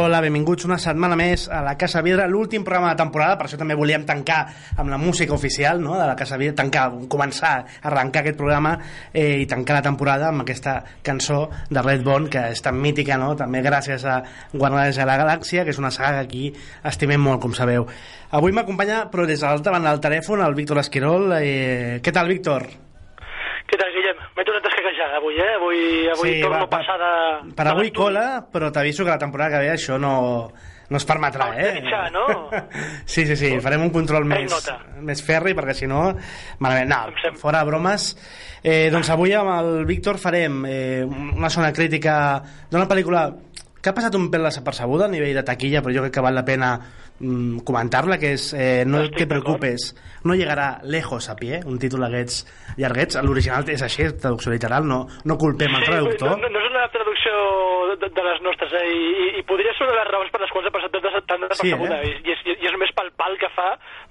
Hola, benvinguts una setmana més a la Casa Vidre, l'últim programa de temporada, per això també volíem tancar amb la música oficial no? de la Casa Vidre, tancar, començar, arrencar aquest programa eh, i tancar la temporada amb aquesta cançó de Red Bone, que és tan mítica, no? també gràcies a Guardians de la Galàxia, que és una saga que aquí estimem molt, com sabeu. Avui m'acompanya, però des de l'altra banda del telèfon, el Víctor Esquirol. Eh, què tal, Víctor? Guillem? M'he tornat a escaquejar avui, eh? Avui, avui sí, torno va, a passar de... Per de avui l'estudi. cola, però t'aviso que la temporada que ve això no, no es permetrà, Ah, eh? de mitjà, no? sí, sí, sí, farem un control Prenc més, nota. més ferri, perquè si no... Malament, no, sem- fora bromes. Eh, doncs avui amb el Víctor farem eh, una zona crítica d'una pel·lícula que ha passat un pèl desapercebuda a nivell de taquilla, però jo crec que val la pena mm, comentar-la, que és eh, No Estic te preocupes, no llegarà lejos a pie, un títol d'aquests llarguets. L'original és així, traducció literal, no, no culpem el traductor. no, no és una traducció de, de les nostres, eh? I, i, i podria ser una de les raons per les quals ha passat tan, des- tan Sí, eh? I, és, I és només pel pal que fa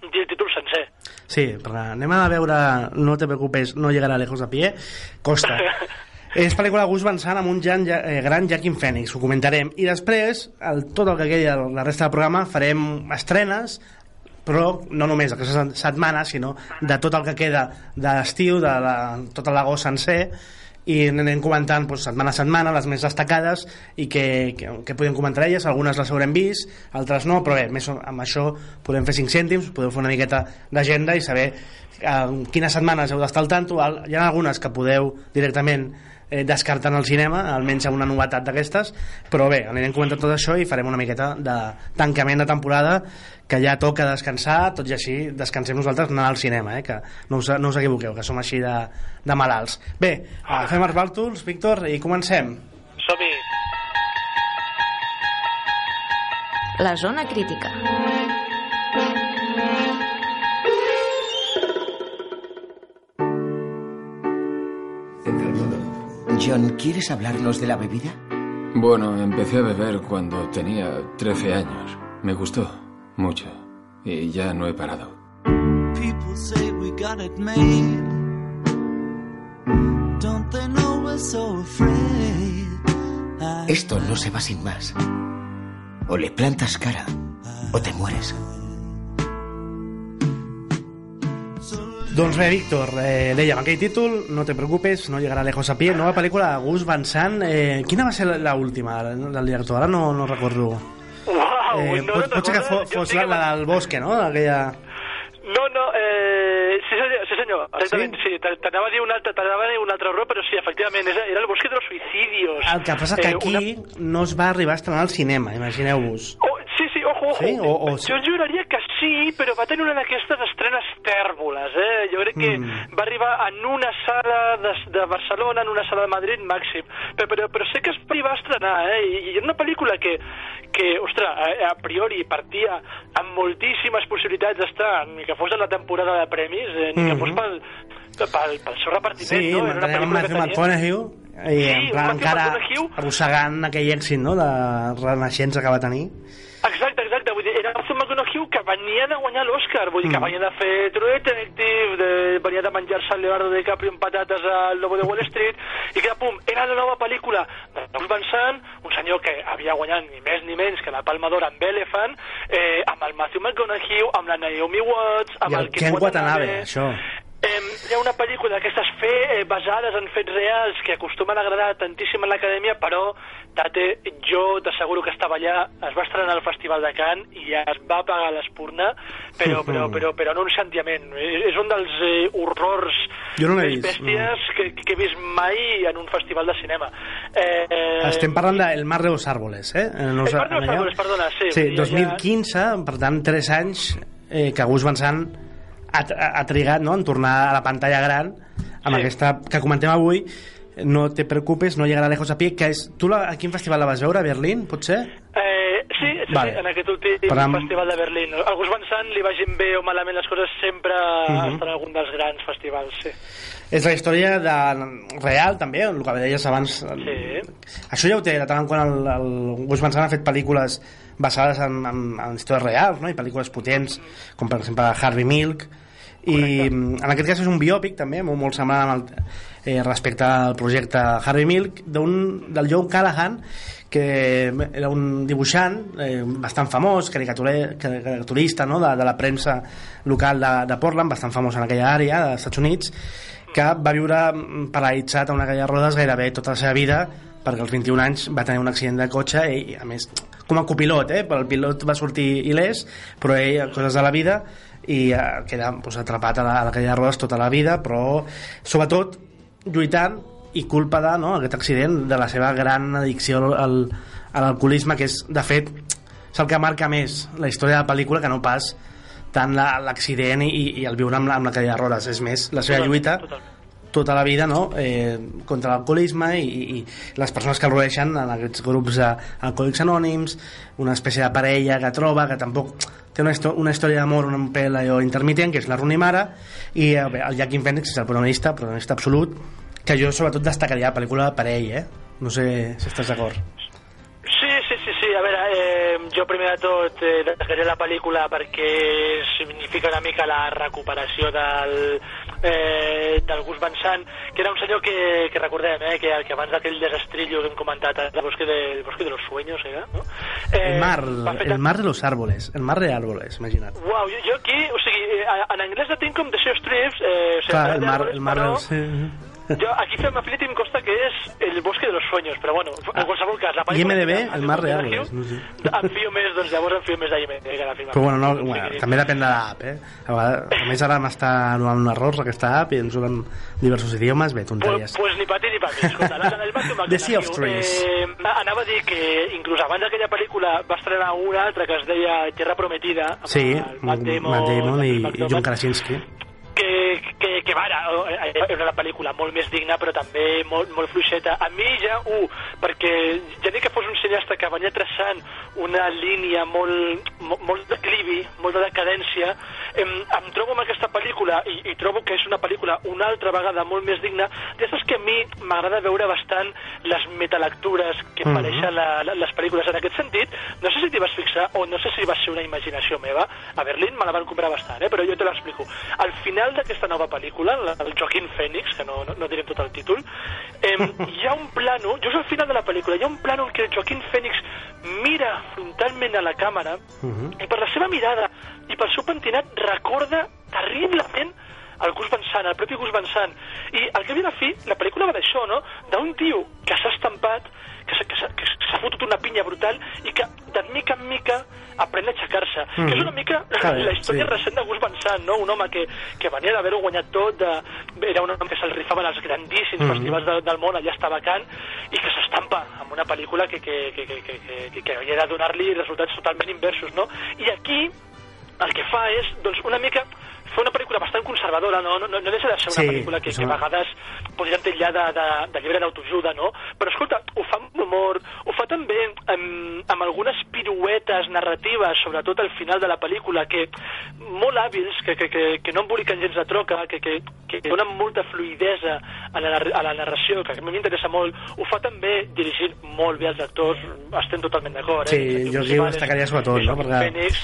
dir el títol sencer. Sí, però anem a veure No te preocupes, no llegarà lejos a pie costa és pel·lícula de Gus Van Sant amb un Jan, eh, gran Joaquin Phoenix, ho comentarem. I després, el, tot el que quedi de la resta del programa farem estrenes però no només aquesta setmana sinó de tot el que queda d'estiu de la, tot l'agost sencer i anem comentant doncs, setmana a setmana les més destacades i que, que, que podem comentar elles, algunes les haurem vist altres no, però bé, més amb això podem fer 5 cèntims, podeu fer una miqueta d'agenda i saber eh, quines setmanes heu d'estar al tanto. Hi ha algunes que podeu directament eh, descartant el cinema, almenys amb una novetat d'aquestes, però bé, anirem comentant tot això i farem una miqueta de tancament de temporada que ja toca descansar, tot i així descansem nosaltres anant al cinema, eh? que no us, no us equivoqueu, que som així de, de malalts. Bé, agafem els bàltols, Víctor, i comencem. Som-hi. La zona crítica. John, ¿quieres hablarnos de la bebida? Bueno, empecé a beber cuando tenía 13 años. Me gustó mucho. Y ya no he parado. People say we got it made. Don't they know we're so afraid? I Esto no se va sin más. O le plantas cara o te mueres. Doncs bé, Víctor, eh, dèiem, aquell títol, no te preocupes, no llegarà lejos a pie, nova pel·lícula de Gus Van Sant. Eh, quina va ser l'última del director? Ara no, no recordo. Uau, Eh, no, pot, no pot ser que. Jo fos sí la, la del bosque, no? Aquella... No, no, eh, sí senyor, sí senyor, exactament, Sí? sí, t'anava a dir un altre, t'anava a dir un altre error, però sí, efectivament, era, el bosque de los suicidios. El que passa que Eh, aquí no es va arribar a estrenar al cinema, imagineu-vos. Oh, sí, sí, ojo, ojo. Sí? O- o- Jo juraria que sí, però va tenir una d'aquestes estrenes tèrboles, eh? Jo crec que Mm. va arribar en una sala de, de Barcelona, en una sala de Madrid màxim. Però, però, però sé que es va estrenar, eh? I, i era una pel·lícula que, que ostres, a, a priori partia amb moltíssimes possibilitats d'estar, ni que fos en la temporada de premis, eh, ni que Mhm. fos pel, pel, pel seu repartiment, Sí, no? amb pel·lícula que Matthew. McConaughey i Sí, en plan encara arrossegant aquell èxit no, de renaixença que va tenir. Exacte, McConaughey que venia de guanyar l'Oscar, vull dir, que Mm. venia de fer True Detective, de, venia de menjar-se el Leonardo DiCaprio en patates al Lobo de Wall Street, i que, pum, era la nova pel·lícula de Gus Van Sant, un senyor que havia guanyat ni més ni menys que la Palma d'Or amb Elephant, eh, amb el Matthew McConaughey, amb la Naomi Watts, amb I el Ken Watanabe, això. Eh, hi ha una pel·lícula d'aquestes fe, eh, basades en fets reals que acostumen a agradar tantíssim a l'acadèmia, però, Tate, jo t'asseguro que estava allà, es va estrenar al Festival de Cannes i ja es va pagar l'espurna, però, però, però, però no un sentiment. És és un dels eh, horrors Jo no més bèsties que, que he vist mai en un festival de cinema. Eh, eh, Estem parlant de El mar de los árboles, eh? No us El mar de los árboles, perdona, sí. Sí, Ja- 2015, per tant, 3 anys eh, que Gus Van Sant ha, ha, trigat no, en tornar a la pantalla gran amb Sí. aquesta que comentem avui no te preocupes, no llegarà lejos a pie, que és... Tu la, a quin festival la vas veure? A Berlín, potser? Eh, sí, sí, Vale. sí, en aquest últim Però festival de Berlín. A Gus Van Sant li vagin bé o malament les coses sempre uh Mhm. està en algun dels grans festivals, sí. És la història de, real, també, el que deies abans. Sí. Això ja ho té, de tant en quant el, el Gus Van Sant ha fet pel·lícules basades en, en, en històries reals, no? i pel·lícules potents, com per exemple Harvey Milk, i en aquest cas és un biòpic també, molt, molt semblant el, eh, respecte al projecte Harvey Milk del Joe Callahan que era un dibuixant eh, bastant famós, caricaturista no? de, de la premsa local de, de Portland, bastant famós en aquella àrea dels Estats Units que va viure paralitzat a una calle de rodes gairebé tota la seva vida perquè als 21 anys va tenir un accident de cotxe i a més com a copilot eh? el pilot va sortir il·lès però ell, coses de la vida i eh, queda doncs, atrapat a la, a la calle de rodes tota la vida però sobretot lluitant i culpa de no, aquest accident de la seva gran addicció al, a l'alcoholisme que és de fet és el que marca més la història de la pel·lícula que no pas tant la- l'accident i, i el viure amb la, amb la cadira de rodes és més la seva Totalment, lluita totalment. tota la vida no? eh, contra l'alcoholisme i, i, les persones que el rodeixen en aquests grups d'alcohòlics anònims una espècie de parella que troba que tampoc té una, una història d'amor un pèl allò intermitent que és la Rooney Mara i eh, bé, el Joaquin Phoenix és el protagonista protagonista absolut que jo sobretot destacaria la pel·lícula per ell eh? no sé si estàs d'acord jo primer de tot eh, destacaré la pel·lícula perquè significa una mica la recuperació del, eh, del Gus Van Sant, que era un senyor que, que recordem, eh, que, que abans d'aquell desestrillo que hem comentat, el bosque de, el bosque de los sueños, era, no? Eh, el mar, fer el mar de los árboles el mar de árboles, imagina't Uau, jo, jo aquí, o sigui, eh, en anglès la tinc com The Sea of Thieves, eh, o sigui, Clar, el mar, el mar però- sí. Jo, aquí fem Affinity em consta que és El bosque de los sueños, però bueno, en qualsevol cas... La IMDb, que- el mar árboles, no sé. Em fio més, doncs llavors em fio més d'IMDb que la. Però bueno, no, O sigui, bueno, també depèn de l'app, eh? A, vegades, a més ara m'està donant errors aquesta app i ens donen diversos idiomes, bé, Pues, tonteries. pues ni pa ti ni pa mi. Escolta, la, la, The Sea of Trees. Eh, anava a dir que inclús abans d'aquella pel·lícula va estrenar una altra que es deia Tierra Prometida amb Sí, Matt Damon, Matt Damon i, i John Krasinski. Que, que, va, era era una pel·lícula molt més digna però també molt, molt fluixeta. A mi ja, un, perquè ja ni que fos un cineasta que venia traçant una línia molt, molt, molt declivi, molt de decadència em, em trobo amb aquesta pel·lícula i, i trobo que és una pel·lícula una altra vegada molt més digna d'aquestes que a mi m'agrada veure bastant les metalectures que Mhm. apareixen la, la, les pel·lícules en aquest sentit no sé si t'hi vas fixar o no sé si va ser una imaginació meva a Berlín me la van comprar bastant, eh? però jo te l'explico al final d'aquesta nova pel·lícula la- el Joaquín Phoenix, que no, no, no direm tot el títol eh, hi ha un plano just al final de la pel·lícula hi ha un plano en què el Joaquín Phoenix mira frontalment a la càmera Mhm. i per la seva mirada i pel seu pentinat recorda terriblement el Gus Van Sant, el propi Gus Van Sant. I al cap i la fi, la pel·lícula va d'això, no? D'un tio que s'ha estampat, que s'ha- que que fotut una pinya brutal i que de mica en mica aprèn a aixecar-se. Mhm. Que és una mica bé, la història sí. recent de Gus Van Sant, no? Un home que, que venia d'haver-ho guanyat tot, de, era un home que se'l rifaven als grandíssims Mhm. festivals de, del món, allà estava vacant, i que s'estampa amb una pel·lícula que, que, que, que, que, que, que hauria de donar-li resultats totalment inversos, no? I aquí el que fa és, doncs, una mica fer una pel·lícula bastant conservadora, no, no, no deixa de ser una Sí, pel·lícula que, que a vegades podríem titllar de, de, de llibre d'autoajuda, no? Però escolta, ho fa amb humor, ho fa també amb, amb algunes piruetes narratives, sobretot al final de la pel·lícula, que molt hàbils, que, que, que, que no emboliquen gens de troca, que, que, que donen molta fluidesa a la, a la narració, que a mi m'interessa molt. Ho fa també dirigint molt bé els actors, estem totalment d'acord. Sí, Eh? jo aquí ho destacaria sobretot, no? Perquè- Fènix,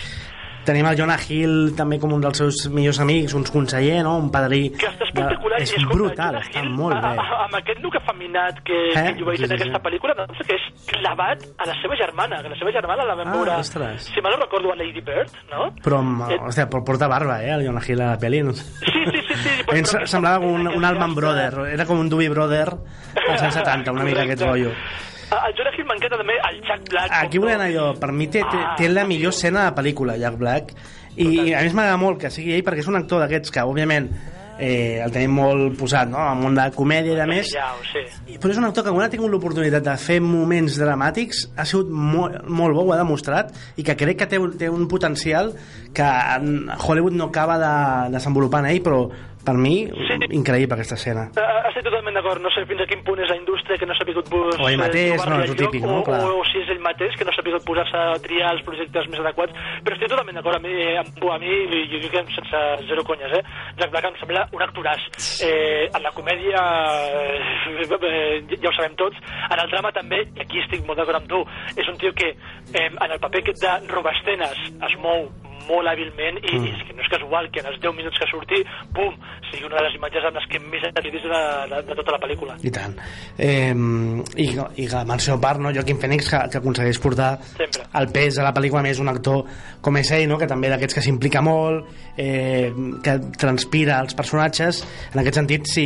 Tenim el Jonah Hill també com un dels seus millors amics, un conseller, no? un padrí... que està espectacular de... És escolta, brutal, Jonah està Hill, molt a- bé. a- amb aquest look afeminat que, Eh? que jo veig Sí, en sí, aquesta pel·lícula doncs que és clavat a la seva germana que la seva germana la vam Ah, veure ostres. si mal no recordo a Lady Bird no? Però, amb, Eh, hòstia, por- porta barba, eh, el Jonah Hill a la pel·li. No? sé. sí, sí, sí, sí A però aquesta semblava com un, un Allman està- Brother, era com un Doobie Brother als anys 70, una mica aquest rotllo. Ah, el Jonah Hill m'encanta també el Jack Black Aquí no. anar jo, per mi té, té, Ah, té la millor escena de la pel·lícula, Jack Black, i a més m'agrada molt que sigui ell perquè és un actor d'aquests que, òbviament, eh, el tenim molt posat, no?, al món de comèdia i de més, I- però és un actor que quan ha tingut l'oportunitat de fer moments dramàtics ha sigut molt, molt bo, ho ha demostrat i que crec que té, un- té un potencial que en Hollywood no acaba de desenvolupar en ell però per mi, Sí. increïble aquesta escena. Eh, Estic totalment d'acord, no sé fins a quin punt és la indústria que no s'ha sabut pues, O ell mateix, no, és el lloc, típic, no? O, Clar. o, o si és ell mateix, que no s'ha sabut posar-se a triar els projectes més adequats, però estic totalment d'acord amb mi, amb a mi, i jo crec que sense zero conyes, eh? Jack Black em sembla un actoràs. Eh, en la comèdia, eh, eh, ja ho sabem tots, en el drama també, i aquí estic molt d'acord amb tu, és un tio que eh, en el paper aquest de robestenes es mou molt hàbilment i, mm. i és que no és casual que en els 10 minuts que surti, pum, sigui una de les imatges amb les que més acredis de, de, de tota la pel·lícula. I tant. Eh, i, I la menció part, no? Joaquim Phoenix, que, que aconsegueix portar Sempre. el pes de la pel·lícula més un actor com és ell, no? que també d'aquests que s'implica molt, eh, que transpira els personatges. En aquest sentit, si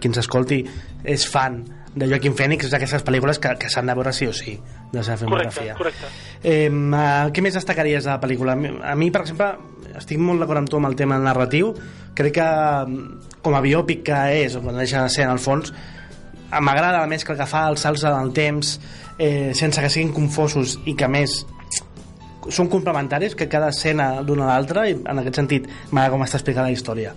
qui ens escolti és fan de Joaquim Phoenix, és d'aquestes pel·lícules que, que s'han de veure sí o sí, de la seva filmografia. correcte. Eh, uh, què més destacaries de la pel·lícula? A mi- per exemple, estic molt d'acord amb tu amb el tema narratiu. Crec que, mm, com a biòpic que és, o quan deixa de ser en el fons, m'agrada la mescla que fa, els salts en el temps, eh, sense que siguin confosos i que més són complementaris, que cada escena d'una a l'altra, i en aquest sentit m'agrada com està explicada la història.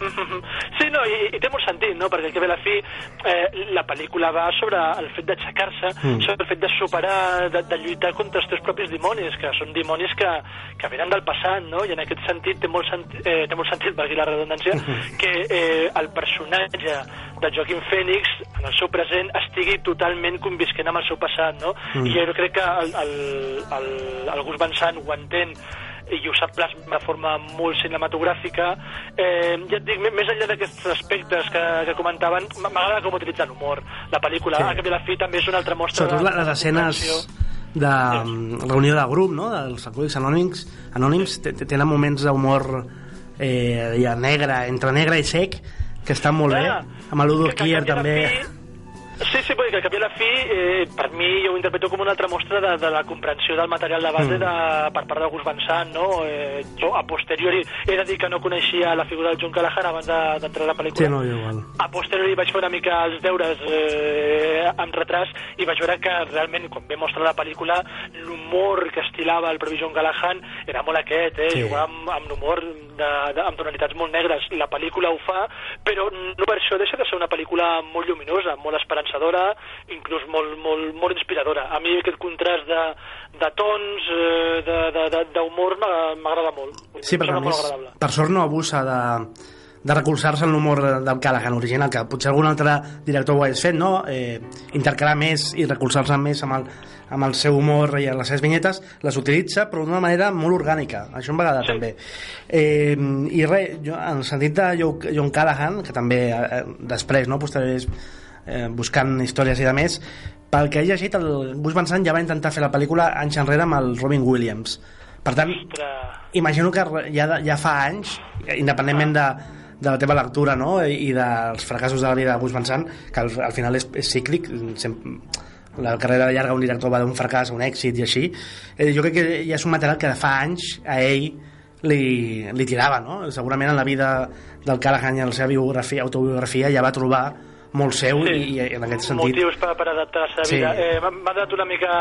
No, i, i té molt sentit, no? Perquè i a la fi eh, la pel·lícula va sobre el fet d'aixecar-se, Mm. sobre el fet de superar, de, de lluitar contra els teus propis dimonis, que són dimonis que, que venen del passat, no? I en aquest sentit té molt, senti eh, té molt sentit, per aquí la redundància, que eh, el personatge de Joaquim Phoenix, en el seu present, estigui totalment convisquent amb el seu passat, no? Mm. I jo crec que el, el, el, el Gus Van Sant ho entén i ho sap plasmar de forma molt cinematogràfica. Eh, ja et dic, més enllà d'aquests aspectes que, que comentaven, m'agrada com utilitzen l'humor. La pel·lícula, Sí. sí. a cap i la fi, també és una altra mostra Sobretot de, les escenes de mm, reunió de grup, no? dels alcohòlics anònims, anònims te- te- tenen moments d'humor eh, ja negre, entre negre i sec, que estan molt bé. Clar, Amb l'Udo Kier també... fi- Sí, sí, perquè al cap i a la fi, eh, per mi, jo ho interpreto com una altra mostra de, de la comprensió del material de base Mm. de, per part de Gus Van Sant, no? Eh, jo, a posteriori, he de dir que no coneixia la figura del John Callahan abans de- d'entrar a la pel·lícula. Sí, no, igual. a posteriori vaig fer una mica els deures eh, amb retras i vaig veure que realment quan vam mostrar la pel·lícula l'humor que estilava el propi John Callahan era molt aquest, eh? Sí. Jugava amb, amb l'humor de, de, amb tonalitats molt negres la pel·lícula ho fa, però no per això deixa de ser una pel·lícula molt lluminosa molt esperançadora, inclús molt, molt, molt inspiradora. A mi aquest contrast de, de tons eh, d'humor m'agrada molt Sí, perquè a molt més, per sort no abusa de, de recolzar-se en l'humor del Callahan original, que potser algun altre director ho hagués fet, no? Eh, intercalar més i recolzar-se més amb el, amb el seu humor i les seves vinyetes, les utilitza però d'una manera molt orgànica, això em va agradar Sí. també eh, i res, jo, en el sentit de Jo- John Callahan que també eh, després, no, posteriors eh, buscant històries i de més pel que he llegit, el Gus Van Sant ja va intentar fer la pel·lícula anys enrere amb el Robin Williams per tant, Ostres. imagino que ja, ja fa anys, independentment de, de la teva lectura no? i i dels fracassos de la vida de Gus Van Sant, que al, al final és, és cíclic, sempre, la carrera llarga d'un director va d'un fracàs a un èxit i així, eh, jo crec que ja és un material que de fa anys a ell li, li tirava, no? Segurament en la vida del Callahan i en la seva biografia, autobiografia ja va trobar molt seu Sí. i, i en aquest sentit motius per, per adaptar la seva Sí. vida. Eh, m'ha donat una mica...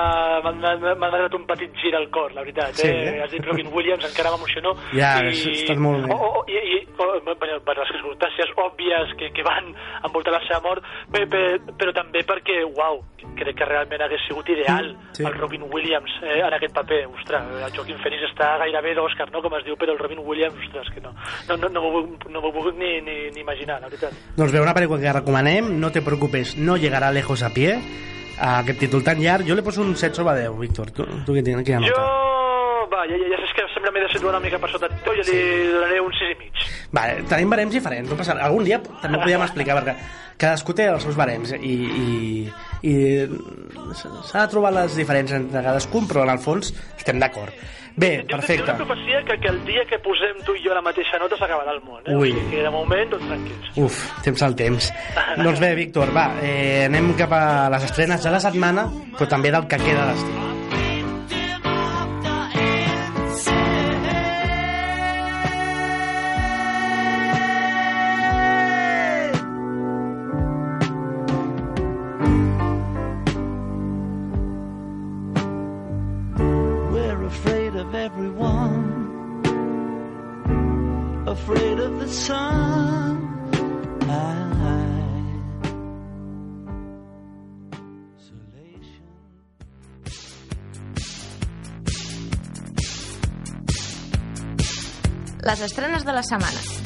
m'ha donat un petit gir al cor, la veritat. Sí, eh? eh? Has dit Robin Williams, encara m'emociono. Ja, I, has estat molt bé. O, o, i, i, o, bueno, per les circumstàncies òbvies que, que van envoltar la seva mort, però, però, però també perquè, uau, crec que realment hagués sigut ideal Sí. el Robin Williams eh, en aquest paper. Ostres, el Joaquim Phoenix està gairebé d'Òscar, no?, com es diu, però el Robin Williams, ostres, que no. No, no, no m'ho puc- no m'ho puc ni, ni, ni imaginar, la veritat. Doncs bé, una pel·lícula que recomanem, No te preocupes, no llegará lejos a pie, a aquest títol tan llarg, jo li poso un 7 sobre 10, Víctor. Tu, tu què tens? Quina nota? Jo... Va, ja, ja, ja saps que sempre m'he de situar una mica per sota teu, jo li donaré un 6 i mig. Vale, tenim barems diferents, no passa. Algun dia també ho podíem explicar, perquè cadascú té els seus barems i, i, i s'ha de trobar les diferències entre cadascun, però en el fons estem d'acord. Bé, Jo perfecte. tinc una profecia que, que el dia que posem tu i jo la mateixa nota s'acabarà el món, eh? Ui. O sigui que de moment, doncs tranquils. Uf, temps al temps. doncs bé, Víctor, va, eh, anem cap a les estrenes de la setmana, però també del que queda d'estiu. afraid of the sun. Les estrenes de la setmana.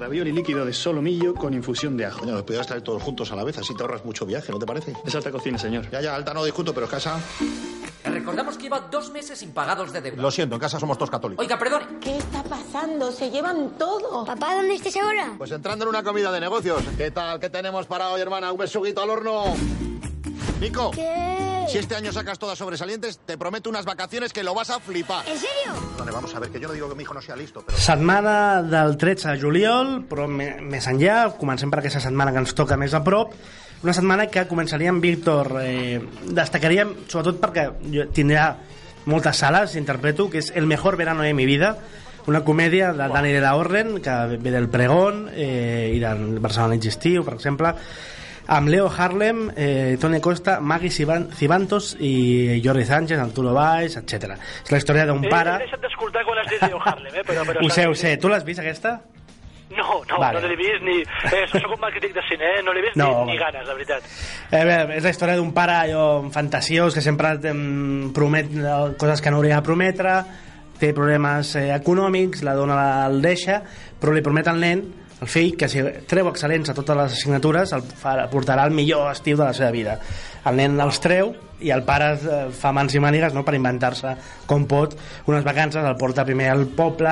Ravioli líquido de solomillo con infusión de ajo. Coño, los podías traer todos juntos a la vez, así te ahorras mucho viaje, ¿no te parece? Es alta cocina, señor. Ya, ya, alta no discuto, pero casa... Recordamos que lleva dos meses impagados de deuda. Lo siento, en casa somos todos católicos. Oiga, perdone. ¿Qué está pasando? Se llevan todo. Papá, ¿dónde estás ahora? Pues entrando en una comida de negocios. ¿Qué tal? ¿Qué tenemos para hoy, hermana? Un besuguito al horno. Nico, ¿Qué? Si este año sacas todas sobresalientes, te prometo unas vacaciones que lo vas a flipar. ¿En serio? Vale, vamos a ver, que yo no digo que mi hijo no sea listo, pero... Setmana del 13 de juliol, però més enllà, comencem per aquesta setmana que ens toca més a prop, una setmana que començaria amb Víctor, eh, destacaríem sobretot perquè jo tindrà moltes sales, interpreto, que és El mejor verano de mi vida, una comèdia de Dani de la Orren, que ve del Pregón eh, i del Barcelona Nit Estiu, per exemple, amb Leo Harlem, eh, Toni Costa, Maggie Ciban- Cibantos i Jordi Sánchez, Arturo Valls, etc. És la història d'un He, pare... he deixat d'escoltar quan has dit Leo Harlem, eh? Però, però Ho sé, ho sé. Tu l'has vist, aquesta? No, no, Vale. no l'he vist ni... Eh, soc un mal crític de cine, eh? No l'he vist No, ni, ni ganes, la veritat. Eh, bé, és la història d'un pare allò, fantasiós que sempre em, promet eh, coses que no hauria de prometre, té problemes eh, econòmics, la dona el deixa, però li promet al nen, el fill, que si treu excel·lents a totes les assignatures el fa, portarà el millor estiu de la seva vida. El nen els treu i el pare eh, fa mans i mànigues no, per inventar-se com pot unes vacances, el porta primer al poble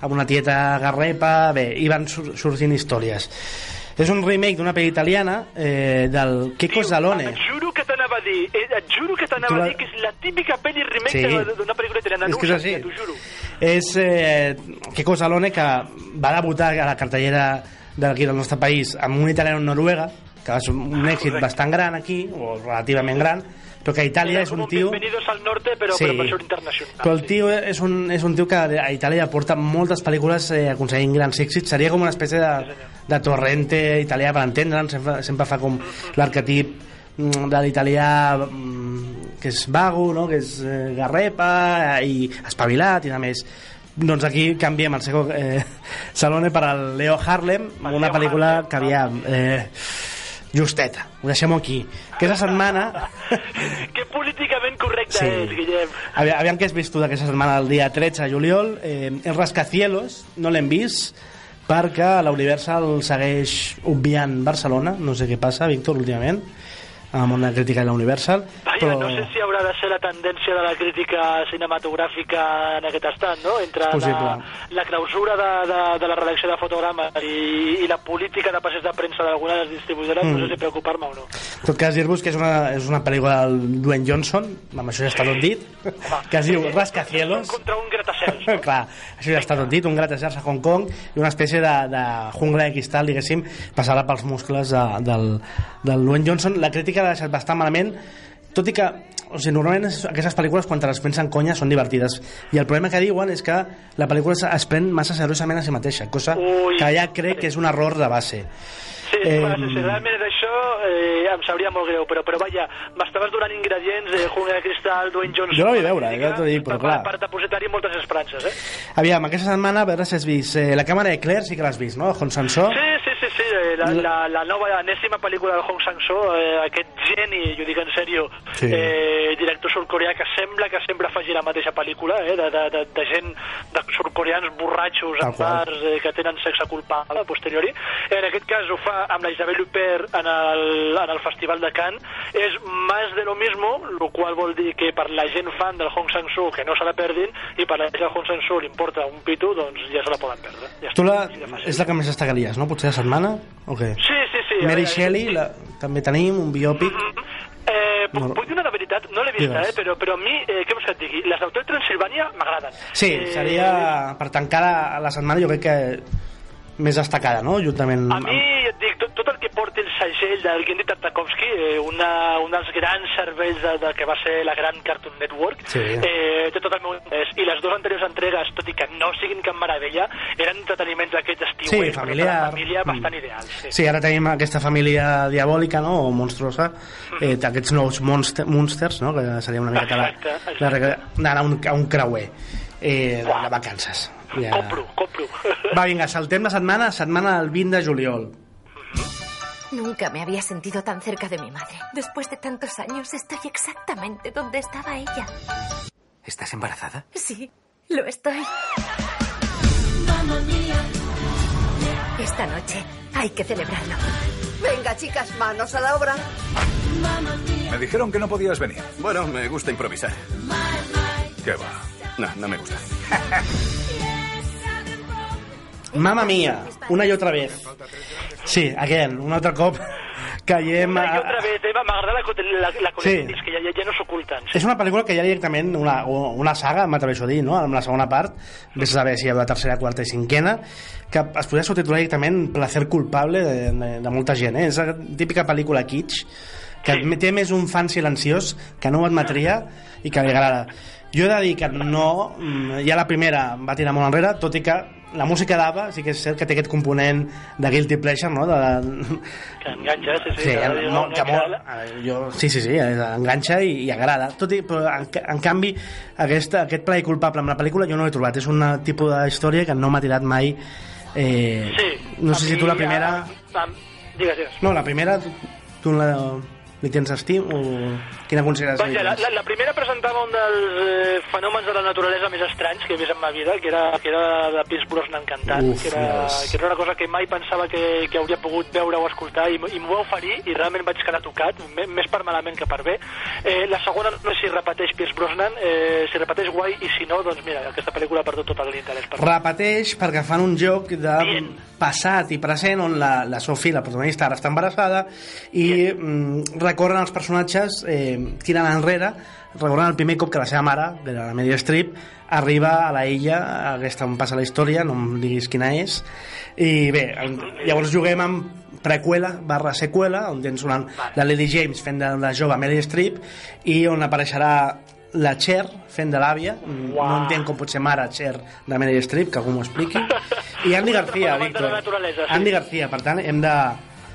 amb una tieta garrepa bé, i van sur sorgint històries és un remake d'una pel·li italiana eh, del Kiko Zalone Et juro que t'anava a dir, eh, et juro que t'anava la- a dir que és la típica pel·li remake Sí. d'una pel·lícula italiana. És que és així. t'ho juro. És eh, Kiko Zalone que va debutar a la cartellera d'aquí del nostre país amb un italiano en Noruega que va ser un èxit bastant gran aquí o relativament gran però que a Itàlia Era és un tio Bienvenidos al norte, però, Sí. però per ser internacional. però el tio és un, és un tio que a Itàlia porta moltes pel·lícules eh, aconseguint grans èxits seria com una espècie de, de torrente italià per entendre'ns sempre, sempre fa com l'arquetip mm, de l'italià mm, que és vago, no? que és eh, garrepa i espavilat i a més doncs aquí canviem el Seco eh, Salone per al Leo Harlem amb una Leo pel·lícula Harlem. que aviam eh, justeta, ho deixem aquí aquesta setmana Que políticament correcte Sí. és, Guillem. Aviam, aviam què has vist tu d'aquesta setmana, el dia 13 de juliol. Eh, el Rascacielos no l'hem vist perquè la Universal segueix obviant Barcelona. No sé què passa, Víctor, últimament, amb una crítica de la Universal. Vaja, no sé si haurà de ser la tendència de la crítica cinematogràfica en aquest estat, no? Entre possible. la, la clausura de, de, de la redacció de fotogrames i, i la política de passes de premsa d'alguna de les distribuïdores, Mm. no sé si preocupar-me o no. En tot cas, dir-vos que és una, és una pel·lícula del Dwayne Johnson, amb això ja està tot dit, que es diu Rascacielos. Contra un gratacels. Clar, això ja està tot dit, un gratacels a Hong Kong i una espècie de, de jungla de cristal, diguéssim, passada pels muscles de, del, del Dwayne Johnson. La crítica l'ha deixat bastant malament, tot i que o sigui, normalment aquestes pel·lícules quan te les pensen conya són divertides i el problema que diuen és que la pel·lícula es- pren massa seriosament a si mateixa cosa Ui. que ja crec que és un error de base Sí, Eh, eh, si realment és això, eh, em sabria molt greu, però, però vaja, m'estaves donant ingredients de Jungla de Cristal, Dwayne Johnson... Jo la vull veure, ja t'ho dic, però per, clar. Per, per depositar-hi moltes esperances, eh? aviam, aquesta setmana a veure si has vist eh, La càmera de Claire sí que l'has vist, no? Hong Sanso Sí, sí, sí, eh, la, la, la nova enèsima pel·lícula del Hong Sang-soo, eh, aquest geni, jo dic en sèrio, Sí. eh, director surcoreà que sembla que sempre faci la mateixa pel·lícula, eh, de, de, de, de gent, de surcoreans borratxos en bars eh, que tenen sexe culpable a posteriori. En aquest cas ho fa amb la Isabel Huppert en el, en el Festival de Cannes. És més de lo mismo, lo qual vol dir que per la gent fan del Hong Sang-soo que no se la perdin, i per la gent del Hong Sang-soo li importa un pito, doncs ja se la poden perdre. Ja tu està, la, és la que més destacaries, no? Potser de setmana? O què? Sí, sí, sí. Mary veure, Shelley, la, també tenim un biòpic. Eh, puc, No. puc dir una veritat? No l'he vista, eh, però, però a mi, eh, què vols que et digui? Les d'Hotel Transilvània m'agraden. Sí, Eh, seria per tancar la, la setmana jo crec que més destacada, no? Juntament A mi, et dic, tot, tot el que porti el segell del Gendy Tartakovsky, eh, una, un dels grans serveis de, de que va ser la gran Cartoon Network, Sí. eh, té tot el meu interès. I les dues anteriors entregues, tot i que no siguin cap meravella, eren entreteniments d'aquests estius. Sí, familiar. La família bastant Mm. ideals. Sí. Sí, ara tenim aquesta família diabòlica, no?, o monstruosa, eh, aquests nous monster, monsters, no?, que seria una la, Exacte, la regla d'anar a un, a un creuer eh, de, de vacances. Ja. Compro, compro. Va, vinga, saltem la setmana, setmana del 20 de juliol. Nunca me había sentido tan cerca de mi madre. Después de tantos años estoy exactamente donde estaba ella. ¿Estás embarazada? Sí, lo estoy. Esta noche hay que celebrarlo. Venga, chicas, manos a la obra. Me dijeron que no podías venir. Bueno, me gusta improvisar. ¿Qué va? No, no me gusta. Mamma mia, una i otra vez. Sí, again, un altre cop caiem... Una i A... otra vez, m'agrada la, la, la Sí. sí. que ja, ja, ja no s'oculten. És una pel·lícula que ja directament, una, una saga, m'atreveixo a dir, no? amb la segona part, vés a saber si hi ha la tercera, quarta i cinquena, que es podria subtitular directament Placer culpable de, de, de molta gent. Eh? És la típica pel·lícula kitsch, que sí. té més un fan silenciós que no ho admetria i que li agrada. Jo he de dir que no, mm, ja la primera va tirar molt enrere, tot i que la música d'Ava sí que és cert que té aquest component de guilty pleasure, no? De, Que enganxa, sí, sí. Sí, de no, no, que molt, veure, jo, sí, sí, sí, eh, enganxa i, i agrada. Tot i, però, en, en canvi, aquesta, aquest plaer culpable amb la pel·lícula jo no l'he trobat. És un tipus d'història que no m'ha tirat mai... Eh, Sí. no sé si tu la primera... a- a- Digues, digues. No, la primera, tu, tu la, li tens estim o quina consideres? Vaja, la, la, la primera presentava un dels eh, fenòmens de la naturalesa més estranys que he vist en ma vida, que era, que era de Pierce Brosnan cantant, Uf, que, era, yes. que era una cosa que mai pensava que, que hauria pogut veure o escoltar i, i m'ho va oferir i realment vaig quedar tocat, més per malament que per bé. Eh, la segona no sé si repeteix Pierce Brosnan, eh, si repeteix guai i si no, doncs mira, aquesta pel·lícula ha perdut tot l'interès per repeteix perquè fan un joc de passat i present on la, la Sophie, la protagonista, ara està embarassada i recorren els personatges eh, tirant enrere recordant el primer cop que la seva mare, de la Media Strip, arriba a la illa, aquesta on passa la història, no em diguis quina és, i bé, llavors juguem amb preqüela barra seqüela, on tens una, la Lady James fent de la jove Meryl Streep i on apareixerà la Cher fent de l'àvia. No entenc com pot ser mare Cher de Meryl Streep, que algú m'ho expliqui. I Andy García, Víctor. sí. Andy García, per tant hem de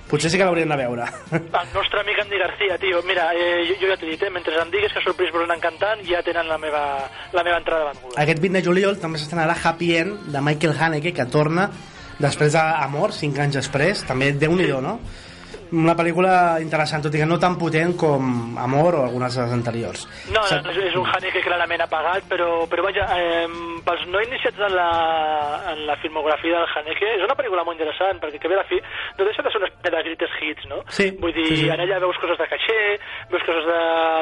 potser sí que l'hauríem de veure El nostre amic Andy García, tio, mira, eh, jo, jo ja t'he dit, eh, mentre em diguis que surt Pierce Brosnan cantant, ja tenen la meva, la meva entrada avenguda. aquest 20 de juliol també s'estrenarà Happy End de Michael Haneke que torna després d'Amor, 5 anys després també déu nhi no? Una pel·lícula interessant, tot i que no tan potent com Amor o algunes de les anteriors No, no, és, és un Haneke clarament apagat, però, però vaja, eh, pels no iniciats en la, en la filmografia del Haneke, és una pel·lícula molt interessant, perquè que ve a la fi no deixa de ser una espècie de greatest hits, no? Sí, Vull dir, sí, sí. en ella veus coses de caixer, veus coses de,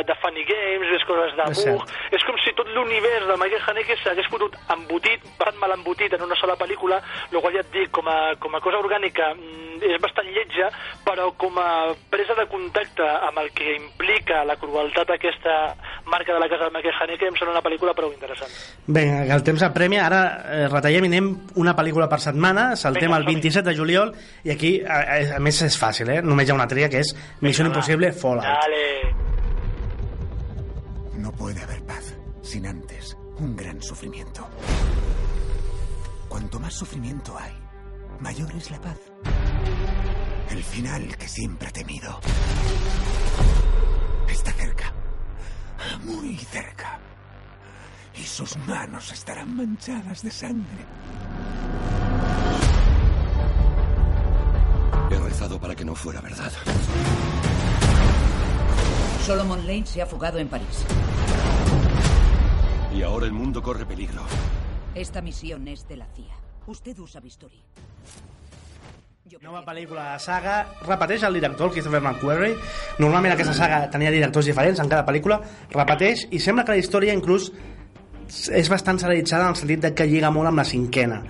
de funny games, veus coses de És bug... És com si tot l'univers de Michael Haneke s'hagués fotut embotit, bastant mal embotit en una sola pel·lícula, el qual ja et dic, com a, com a cosa orgànica mm, és bastant lletja, però com a presa de contacte amb el que implica la crueltat aquesta marca de la casa de Michael Haneke em sembla una pel·lícula prou interessant. Vinga, que el temps apremia, ara eh, retallem i anem una pel·lícula per setmana, saltem Vinga, el 27 de juliol i aquí, a, a, a més és fàcil, eh? només hi ha una tria que és Missió Impossible Fallout. Dale. No puede haber paz sin antes un gran sufrimiento. Cuanto más sufrimiento hay, mayor es la paz. El final que siempre he temido está cerca, muy cerca. Y sus manos estarán manchadas de sangre. He rezado para que no fuera verdad. Solomon Lane se ha fugado en París. Y ahora el mundo corre peligro. Esta misión es de la CIA. Usted usa bisturí. Nova pel·lícula de saga, repeteix el director, el Christopher McQuarrie. Normalment aquesta saga tenia directors diferents en cada pel·lícula, repeteix i sembla que la història inclús és bastant serialitzada en el sentit de que lliga molt amb la cinquena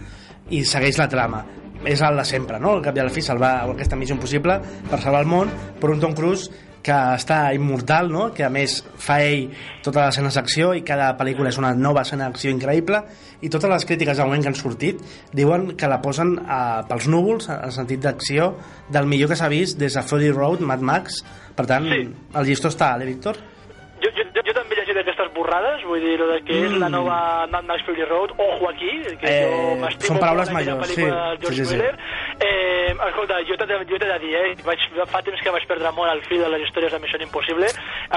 i segueix la trama és el de sempre, no? Al cap i a la fi salvar aquesta missió impossible per salvar el món per un Tom Cruise que està immortal, no? que a més fa ell totes les escenes d'acció i cada pel·lícula és una nova escena d'acció increïble i totes les crítiques del moment que han sortit diuen que la posen eh, pels núvols en sentit d'acció del millor que s'ha vist des de Fury Road, Mad Max per tant, sí. el llistó està, eh, Víctor? Jo, jo, jo, jo també he llegit aquestes borrades, vull dir, de que és la nova Mad Max Fury Road, ojo aquí, que Eh, jo m'estimo són paraules molt d'aquella majors, pel·lícula sí. de George Sí, sí, sí. Miller. Eh, escolta, jo t'he jo de dir, eh? Vaig, fa temps que vaig perdre molt el fil de les històries de Missió Impossible.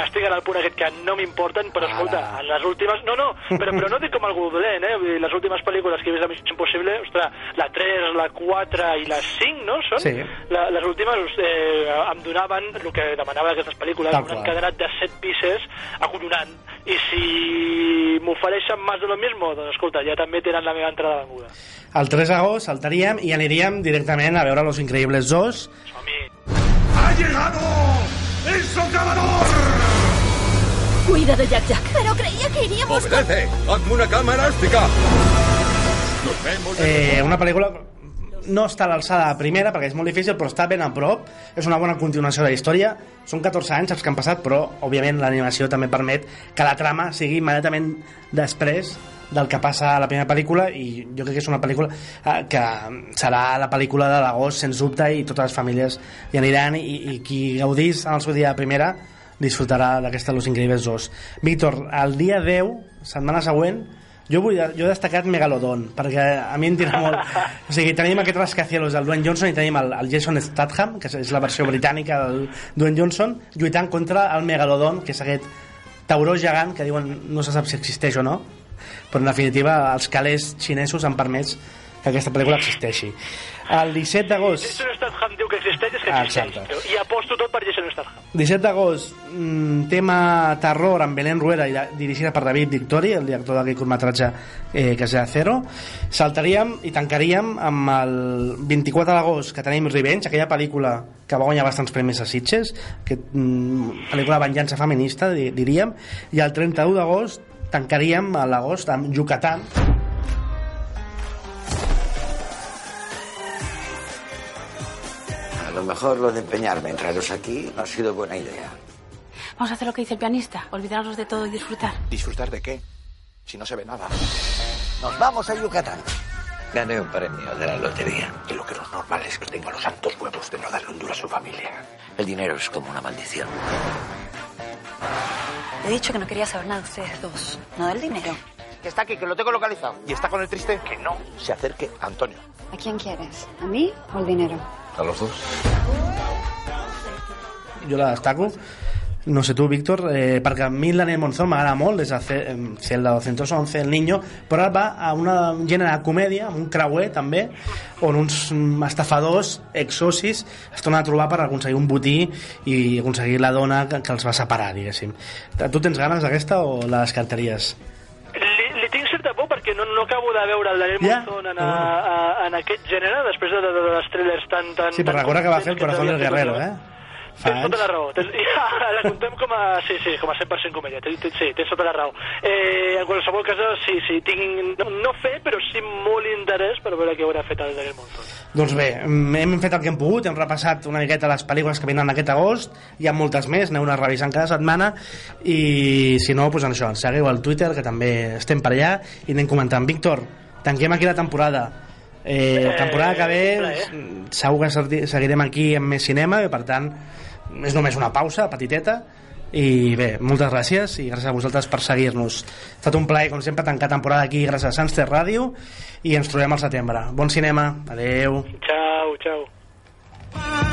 Estic ara al punt aquest que no m'importen, però escolta, en les últimes... No, no, però, però no dic com algú dolent, eh? Vull dir, les últimes pel·lícules que he vist de Missió Impossible, ostres, la 3, la 4 i la 5, no? Són? Sí. La, les últimes eh, em donaven el que demanava d'aquestes pel·lícules, Tal un qual. encadenat de 7 pieces acollonant. I si m'ofereixen més de lo mismo, doncs escolta, ja també tenen la meva entrada venguda. El 3 d'agost saltaríem i aniríem directament a veure Los Increïbles 2. ¡Ha llegado el socavador! Cuida de Jack Jack. Pero creía que iríamos ¡Obedece! ¡Hazme una cama elástica! Vemos Eh, una pel·lícula no està a l'alçada de primera perquè és molt difícil però està ben a prop és una bona continuació de la història són 14 anys els que han passat però òbviament l'animació també permet que la trama sigui immediatament després del que passa a la primera pel·lícula i jo crec que és una pel·lícula eh, que serà la pel·lícula de l'agost sens dubte i totes les famílies hi aniran i, i qui gaudís en el seu dia de primera disfrutarà d'aquesta Los Increïbles 2 Víctor, el dia 10 setmana següent jo, vull, jo he destacat Megalodon perquè a mi em tira molt. O sigui, tenim aquest rascacielos del Dwayne Johnson i tenim el, el Jason Statham que és la versió britànica del Dwayne Johnson lluitant contra el Megalodon que és aquest tauró gegant que diuen no se sap si existeix o no però en definitiva els calés xinesos han permès que aquesta pel·lícula existeixi el 17 d'agost Jason Statham diu que existeix, és que existeix. exacte. I aposto tot per Jason Statham. 17 d'agost, mm, tema terror amb Belén Rueda i la- dirigida per David Victori, el director d'aquell curtmetratge eh, que és de Zero. Saltaríem i tancaríem amb el 24 d'agost, que tenim Revenge, aquella pel·lícula que va guanyar bastants premis a Sitges, que, mm, pel·lícula de venjança feminista, di- diríem, i el 31 d'agost tancaríem a l'agost amb Yucatán, A lo mejor lo de empeñarme en traeros aquí no ha sido buena idea. Vamos a hacer lo que dice el pianista, olvidarnos de todo y disfrutar. ¿Disfrutar de qué? Si no se ve nada. Nos vamos a Yucatán. Gané un premio de la lotería. Y lo que no es normal es que tenga los santos huevos de no darle un duro a su familia. El dinero es como una maldición. He dicho que no quería saber nada de ustedes dos, no del dinero. Que está aquí, que lo tengo localizado. ¿Y está con el triste? Que no se acerque a Antonio. ¿A quién quieres? ¿A mí o el dinero? A los dos. jo la destaco no sé tu, Víctor, eh, perquè a mi l'Anel Monzón m'agrada molt des de Celda 211, El Niño, però ara va a una gènere de comèdia, amb un creuer també, on uns mm, estafadors, exsocis, es tornen a trobar per aconseguir un botí i aconseguir la dona que, que els va separar, diguéssim. Tu tens ganes d'aquesta o la descartaries? Perquè no, no acabo de veure el Daniel Ja? Monzón en, a, a, en aquest gènere, després de, de, de les trailers tan... tan Sí, però recorda que va fer el corazón del guerrero, últimament. Eh? Tens tota la raó. Tens, ja, la contem com a... Sí, sí, com a 100% comèdia. Tens, tens, sí, tens tota la raó. Eh, en qualsevol cas, sí, sí, tinc no, no fe, però sí molt interès per veure què haurà fet el Daniel Monzón. Doncs bé, mm, hem fet el que hem pogut, hem repassat una miqueta les pel·lícules que venen aquest agost, hi ha moltes més, aneu a revisant cada setmana, i si no, doncs això, ens seguiu al Twitter, que també estem per allà, i anem comentant. Víctor, tanquem aquí la temporada. Eh, la temporada que ve segur que seguirem aquí amb més cinema i per tant és només una pausa petiteta i bé, moltes gràcies i gràcies a vosaltres per seguir-nos. Ha estat un plaer com sempre tancar temporada aquí gràcies a Sunster Ràdio i ens trobem al setembre. Bon cinema, adeu Ciao, ciao.